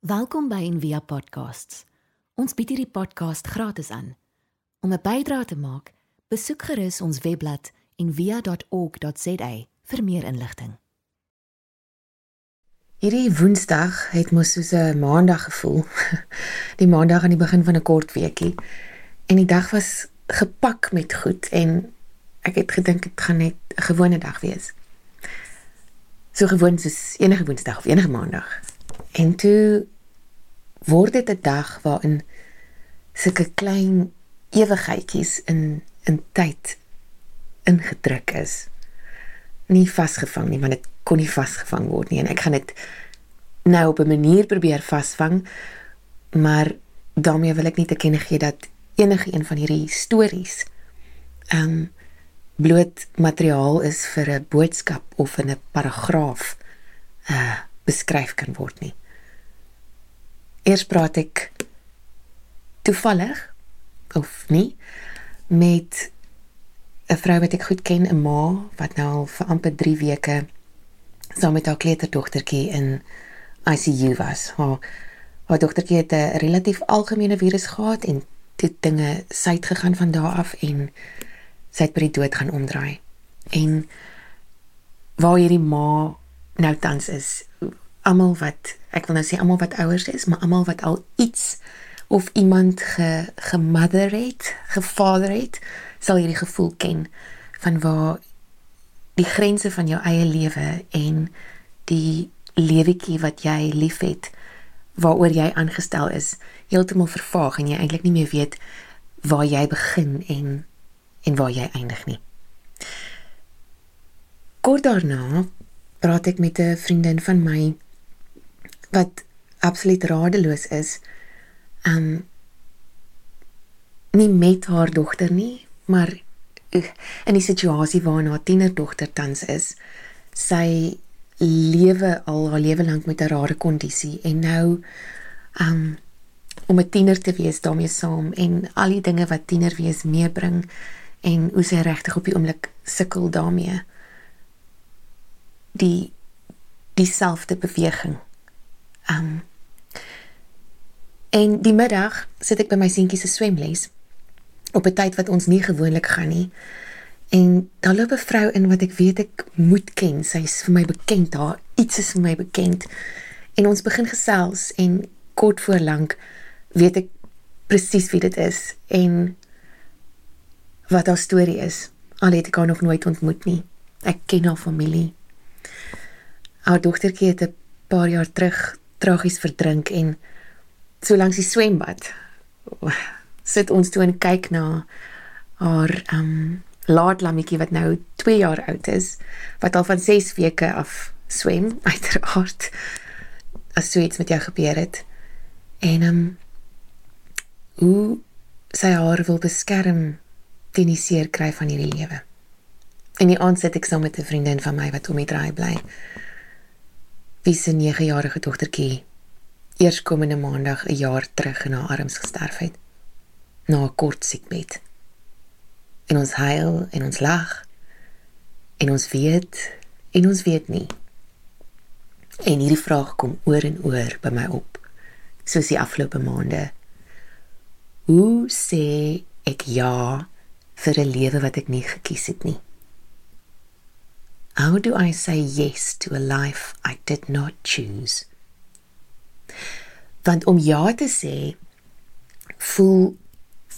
Welkom by Envia Podcasts. Ons bied hierdie podcast gratis aan. Om 'n bydrae te maak, besoek gerus ons webblad en via.org.za vir meer inligting. Hierdie Woensdag het mos soos 'n Maandag gevoel. Die Maandag aan die begin van 'n kort weekie. En die dag was gepak met goed en ek het gedink dit gaan net 'n gewone dag wees. So gewoon soos enige Woensdag of enige Maandag. En toe word dit 'n dag waarin sulke klein ewigheidjies in in tyd ingedruk is. Nie vasgevang nie, want dit kon nie vasgevang word nie en ek gaan dit nou op 'n manier probeer vasvang. Maar daarmee wil ek nie te kenne gee dat enige een van hierdie stories ehm um, bloot materiaal is vir 'n boodskap of in 'n paragraaf uh beskryf kan word nie. Eers praat ek toevallig of nie met 'n vrou wat ek goed ken, 'n ma wat nou al vir amper 3 weke saam met haar kleuterdogtertjie in ICU was. Haar haar dogtertjie het 'n relatief algemene virus gehad en dit dinge syt gegaan van daar af en sy het by die dood gaan omdraai. En waar hierdie ma nou tans is, almal wat ek wil nou sê almal wat ouers is, maar almal wat al iets of iemand ge gemother het, gevader het, sal hierdie gevoel ken van waar die grense van jou eie lewe en die lewetjie wat jy liefhet waaroor jy aangestel is heeltemal vervaag en jy eintlik nie meer weet waar jy begin en en waar jy eindig nie. Kort daarna praat ek met 'n vriendin van my wat absoluut radeloos is. Um nie met haar dogter nie, maar uh, in die situasie waarna haar tienerdogter tans is. Sy lewe al haar lewe lank met 'n rare kondisie en nou um om 'n tiener te wees daarmee saam en al die dinge wat tiener wees meebring en hoe sy regtig op die oomblik sukkel daarmee die dieselfde beweging. Um en die middag sit ek by my seentjie se swemles op 'n tyd wat ons nie gewoonlik gaan nie. En daar loop 'n vrou in wat ek weet ek moet ken. Sy's vir my bekend. Haar iets is vir my bekend. En ons begin gesels en kort voor lank weet ek presies wie dit is en wat haar storie is. Al het ek haar nog nooit ontmoet nie. Ek ken haar familie. Haar dogtertjie het 'n paar jaar terug tragies verdrink en so langs die swembad sit ons toe en kyk na haar um laat lammetjie wat nou 2 jaar oud is wat al van 6 weke af swem uiteraard as so iets met jou gebeur het. En um hoe sy haar wil beskerm teen die seer kry van hierdie lewe. En die aand sit ek saam met 'n vriendin van my wat om die draai bly wie se 9-jarige dogtertjie eerskomende maandag 'n jaar terug in haar arms gesterf het na 'n kort siekbed en ons huil en ons lag en ons weet en ons weet nie. En hierdie vraag kom oor en oor by my op soos die afgelope maande. Hoe sê ek ja vir 'n lewe wat ek nie gekies het nie? How do I say yes to a life I did not choose? Want om ja te sê voel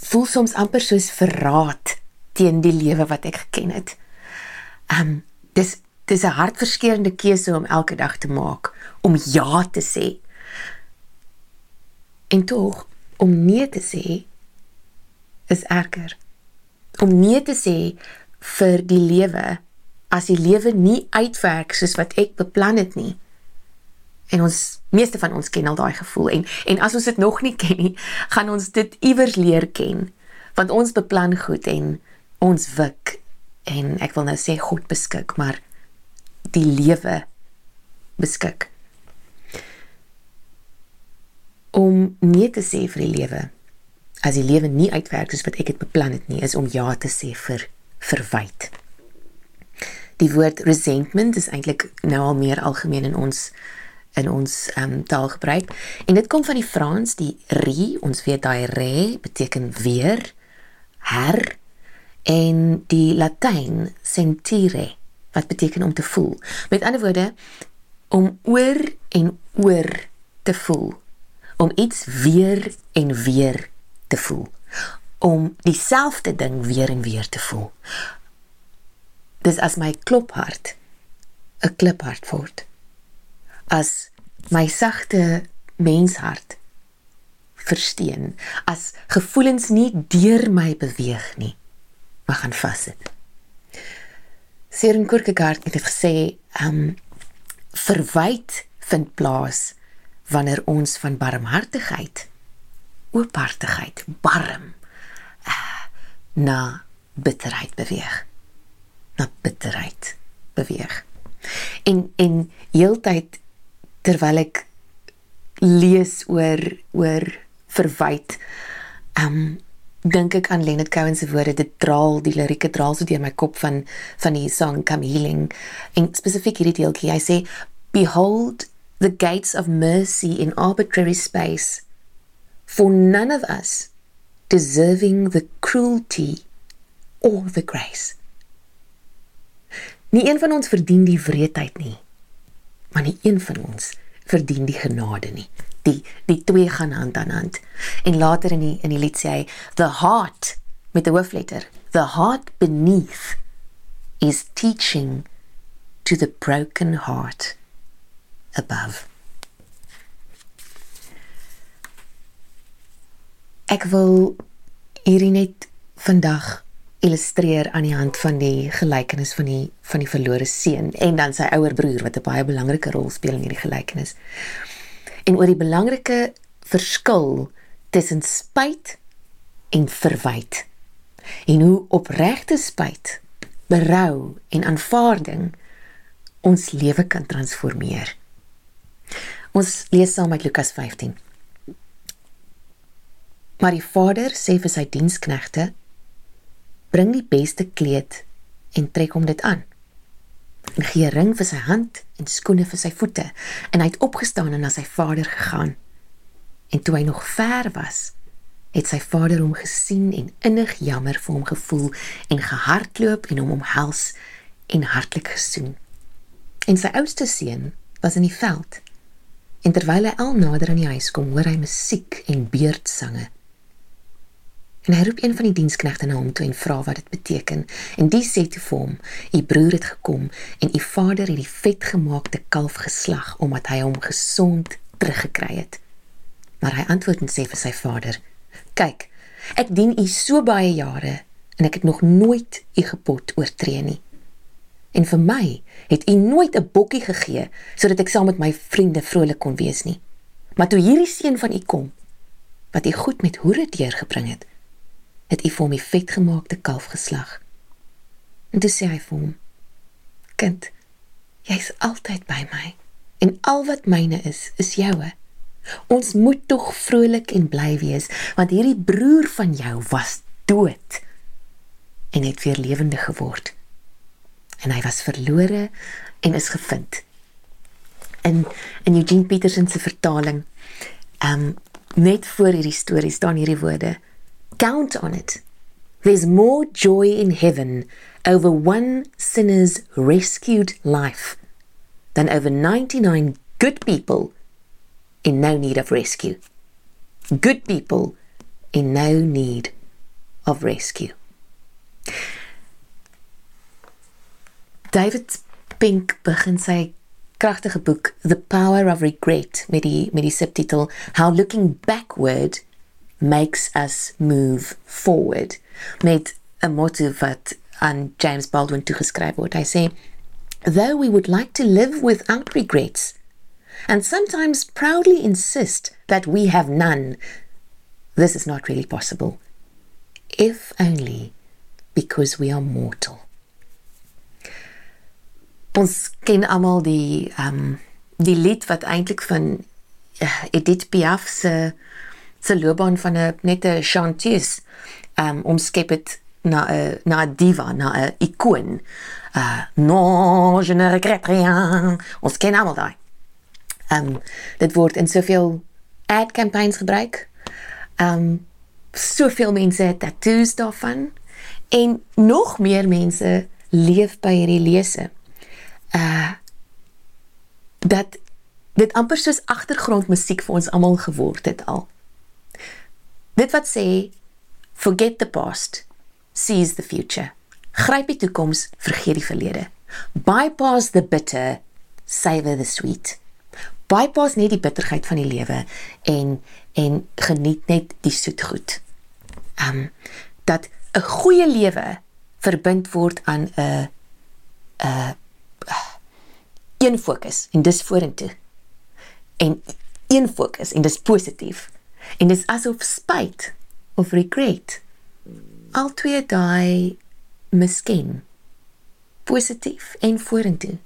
voel soms amper soos verraad teen die lewe wat ek geken het. Um dis dis 'n hartverskeurende keuse om elke dag te maak om ja te sê. En tog om nee te sê is erger. Om nee te sê vir die lewe as die lewe nie uitwerk soos wat ek beplan het nie. En ons meeste van ons ken al daai gevoel en en as ons dit nog nie ken nie, gaan ons dit iewers leer ken. Want ons beplan goed en ons wik en ek wil nou sê God beskik, maar die lewe beskik. Om nee te sê vir die lewe as die lewe nie uitwerk soos wat ek dit beplan het nie, is om ja te sê vir verwyd. Die woord resentment is eintlik nou al meer algemeen in ons in ons ehm um, taalgebruik. En dit kom van die Frans die ri ons weet daai re beteken weer her en die Latyn sentire wat beteken om te voel. Met ander woorde om oor en oor te voel. Om iets weer en weer te voel. Om dieselfde ding weer en weer te voel dis as my klophart 'n kliphart word. As my sagte menshart versteen. As gevoelens nie deur my beweeg nie. Maar gaan vassit. Søren Kierkegaard het gesê um verwyd vind plaas wanneer ons van barmhartigheid oophartigheid barm uh, na bitterheid beweeg na bitterheid beweeg. En en heeltyd terwyl ek lees oor oor verwyd um dink ek aan Leonard Cohen se woorde dit draal die lirieke draal so deur my kop van van die song Come Healing. En spesifiek hierdie deeltjie hy sê behold the gates of mercy in arbitrary space for none of us deserving the cruelty or the grace Nie een van ons verdien die wreedheid nie. Maar nie een van ons verdien die genade nie. Die die twee gaan hand aan hand. En later in die in die lied sê hy the heart met 'n hoofletter, the heart beneath is teaching to the broken heart above. Ek wil hierdie net vandag illustreer aan die hand van die gelykenis van die van die verlore seun en dan sy ouer broer wat 'n baie belangrike rol speel in hierdie gelykenis. En oor die belangrike verskil tussen spyt en verwyd. En hoe opregte spyt, berou en aanvaarding ons lewe kan transformeer. Ons lees saam uit Lukas 15. Maar die vader sê vir sy diensknegte bring die beste kleed en trek hom dit aan. En gee 'n ring vir sy hand en skoene vir sy voete en hy het opgestaan en na sy vader gegaan. En toe hy nog ver was, het sy vader hom gesien en innig jammer vir hom gevoel en gehardloop en hom omhels en hartlik gesoen. En sy oudste seun was in die veld. En terwyl hy al nader aan die huis kom, hoor hy musiek en beurtsange. En hy roep een van die diensknegte na hom toe en vra wat dit beteken. En die sê te hom: "U broer het gekom en u vader het die vetgemaakte kalf geslag omdat hy hom gesond teruggekry het." Maar hy antwoord en sê vir sy vader: "Kyk, ek dien u so baie jare en ek het nog nooit u gebod oortree nie. En vir my het u nooit 'n bokkie gegee sodat ek saam met my vriende vrolik kon wees nie. Maar toe hierdie seun van u kom wat u goed met hoere deurgebring het, het u vir hom die vetgemaakte kalf geslag. En toe sê hy vir hom: "Kind, jy's altyd by my en al wat myne is, is joue. Ons moet tog vrolik en bly wees, want hierdie broer van jou was dood en het weer lewendig geword. En hy was verlore en is gevind." In in Eugene Peterson se vertaling, ehm um, net voor hierdie storie staan hierdie woorde: Count on it. There's more joy in heaven over one sinner's rescued life than over 99 good people in no need of rescue. Good people in no need of rescue. David Pink begin sy kragtige boek The Power of Regret met die met die subtitel How Looking Backward makes us move forward met 'n motto wat aan James Baldwin toegeskryf word. Hy sê though we would like to live without regrets and sometimes proudly insist that we have none this is not really possible if only because we are mortal. Ons ken almal die um, die lied wat eintlik van uh, Edith Piaf se se loopbaan van 'n net 'n chanteuse um omskep het na 'n na 'n diva, na 'n ikoon. Uh non, je ne regrette rien. Ons ken almal daai. Um dit word in soveel ad campaigns gebruik. Um soveel mense het tattoos daarvan en nog meer mense leef by hierdie lese. Uh dat dit amper soos agtergrondmusiek vir ons almal geword het al. Dit wat sê forget the past, seize the future. Gryp die toekoms, vergeet die verlede. Bypass the bitter, savor the sweet. Bypass net die bitterheid van die lewe en en geniet net die soetgoed. Um dat 'n goeie lewe verbind word aan 'n 'n een fokus en dis vorentoe. En een fokus en dis positief. En dis asof spyt of regret al twee daai miskien positief en vorentoe.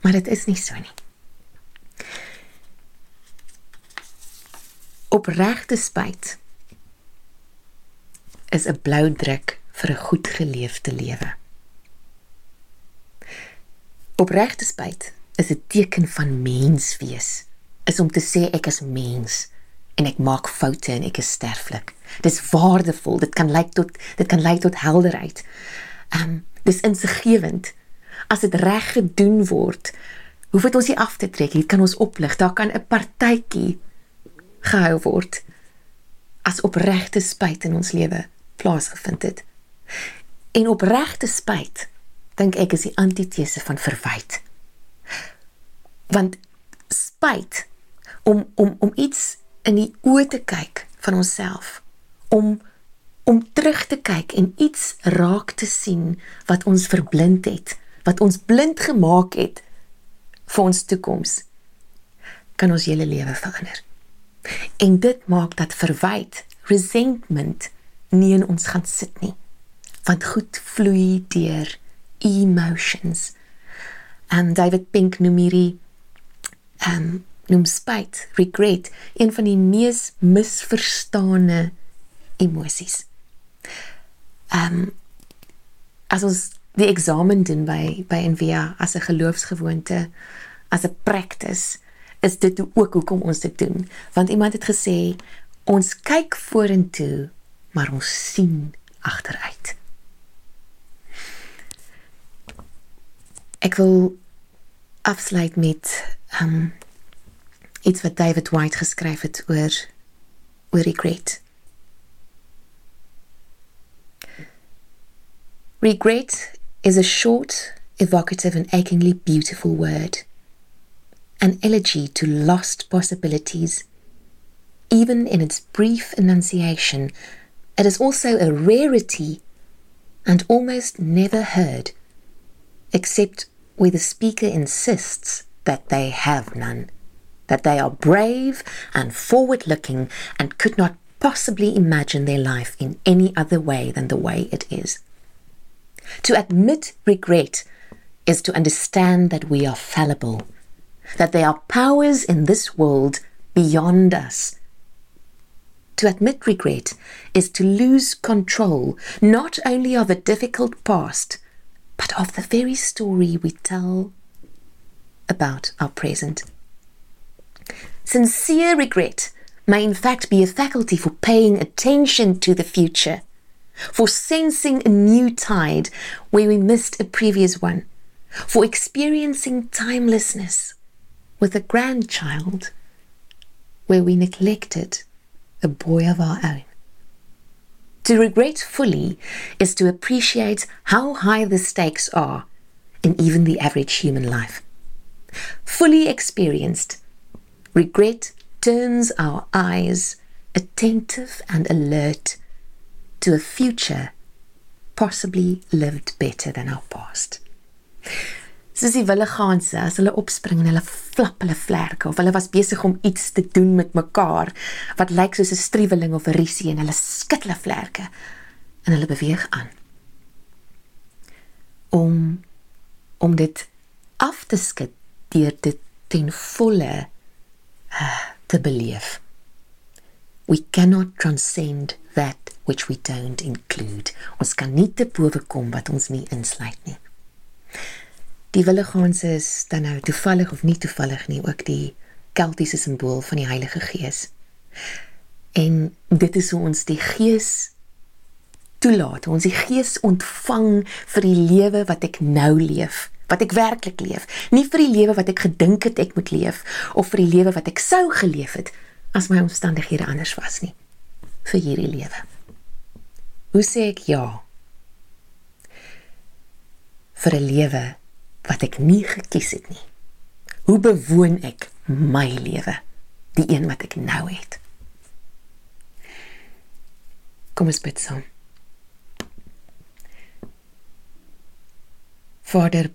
Maar dit is nie so nie. Opregte spyt is 'n blou druk vir 'n goed geleefde lewe. Opregte spyt is 'n teken van menswees. Is om te sê ek is mens en ek maak foute en ek is sterflik. Dis waardevol. Dit kan lei tot dit kan lei tot helderheid. Ehm um, dis insiggewend. As dit reg gedoen word, hoef dit ons nie af te trek nie. Dit kan ons oplig. Daar kan 'n partytjie gehou word as opregte spyt in ons lewe plaasgevind het. En opregte spyt dink ek is die antitese van verwyd. Want spyt om om om iets in die oë te kyk van onsself, om om terug te kyk en iets raak te sien wat ons verblind het, wat ons blind gemaak het vir ons toekoms, kan ons hele lewe verander. En dit maak dat verwyd, resentment nie in ons gaan sit nie. Want goed vloei deur emotions. En David Pink noem hierdie ehm um, noem spyt, regret, een van die mees misverstane emosies. Ehm um, as ons die eksamen doen by by NVA as 'n geloofsgewoonte, as 'n practice, is dit ook hoekom ons dit doen. Want iemand het gesê ons kyk vorentoe maar ons sien agteruit. Ek wil afsluit met um iets wat David White geskryf het oor oor regret. Regret is a short, evocative and achingly beautiful word. An elegy to lost possibilities. Even in its brief enunciation, It is also a rarity and almost never heard, except where the speaker insists that they have none, that they are brave and forward looking and could not possibly imagine their life in any other way than the way it is. To admit regret is to understand that we are fallible, that there are powers in this world beyond us to admit regret is to lose control not only of a difficult past, but of the very story we tell about our present. Sincere regret may in fact be a faculty for paying attention to the future, for sensing a new tide where we missed a previous one, for experiencing timelessness with a grandchild where we neglected a boy of our own. To regret fully is to appreciate how high the stakes are in even the average human life. Fully experienced, regret turns our eyes attentive and alert to a future possibly lived better than our past. soos die wilde ganse as hulle opspring en hulle flap hulle vlerke of hulle was besig om iets te doen met mekaar wat lyk soos 'n struweling of 'n risie en hulle skud hulle vlerke en hulle beweeg aan om om dit af te skud deur dit ten volle uh, te beleef we cannot transcend that which we don't include. Ons kan nie te bowe kom wat ons nie insluit nie. Die willigaanse is dan nou toevallig of nie toevallig nie ook die Keltiese simbool van die Heilige Gees. En dit is hoe ons die Gees toelaat, ons die Gees ontvang vir die lewe wat ek nou leef, wat ek werklik leef, nie vir die lewe wat ek gedink het ek moet leef of vir die lewe wat ek sou geleef het as my omstandighede anders was nie, vir hierdie lewe. Hoe sê ek ja? vir 'n lewe wat ek nie gekies het nie. Hoe bewoon ek my lewe, die een wat ek nou het? Kom ons bid saam. Vader,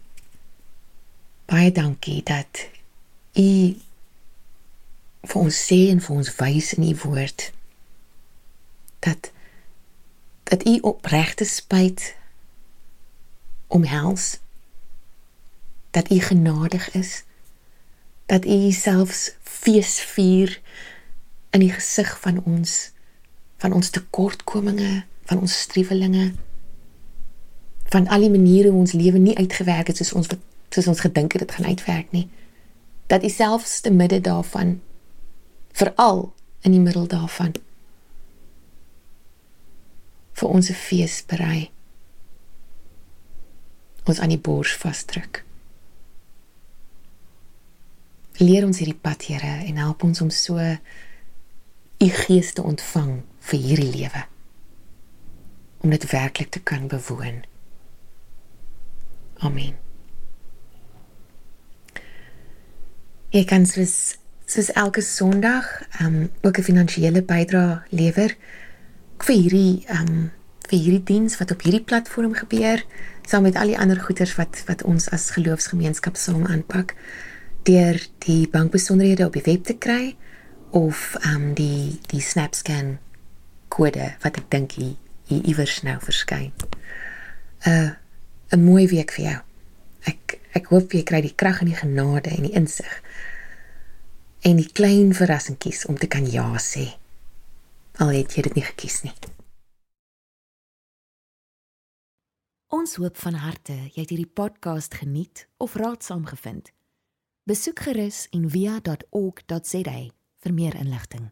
baie dankie dat U vir ons sê en vir ons wys in U woord dat dat U opregte spyt omhels dat u genadig is dat u selfs fees vier in die gesig van ons van ons tekortkominge van ons striwelinge van al die maniere hoe ons lewe nie uitgewerk het soos ons soos ons gedink het dit gaan uitwerk nie dat u selfs te midde daarvan veral in die middel daarvan vir ons 'n fees berei ons aan die bors vasdruk. Leer ons hierdie pad, Here, en help ons om so u gees te ontvang vir hierdie lewe. Om dit werklik te kan bewoon. Amen. Ek kan soos soos elke Sondag um ook 'n finansiële bydrae lewer vir hierdie um vir hierdie diens wat op hierdie platform gebeur saam met al die ander goeders wat wat ons as geloofsgemeenskap saam aanpak deur die bankbesonderhede op die web te kry of um die die SnapScan kode wat ek dink hier iewers nou verskyn. 'n uh, 'n mooi week vir jou. Ek ek hoop jy kry die krag en die genade en die insig en die klein verrassingkies om te kan ja sê. Al het jy dit nie gekies nie. Ons hoop van harte jy het hierdie podcast geniet of raadsaam gevind. Besoek gerus en via.ok.za vir meer inligting.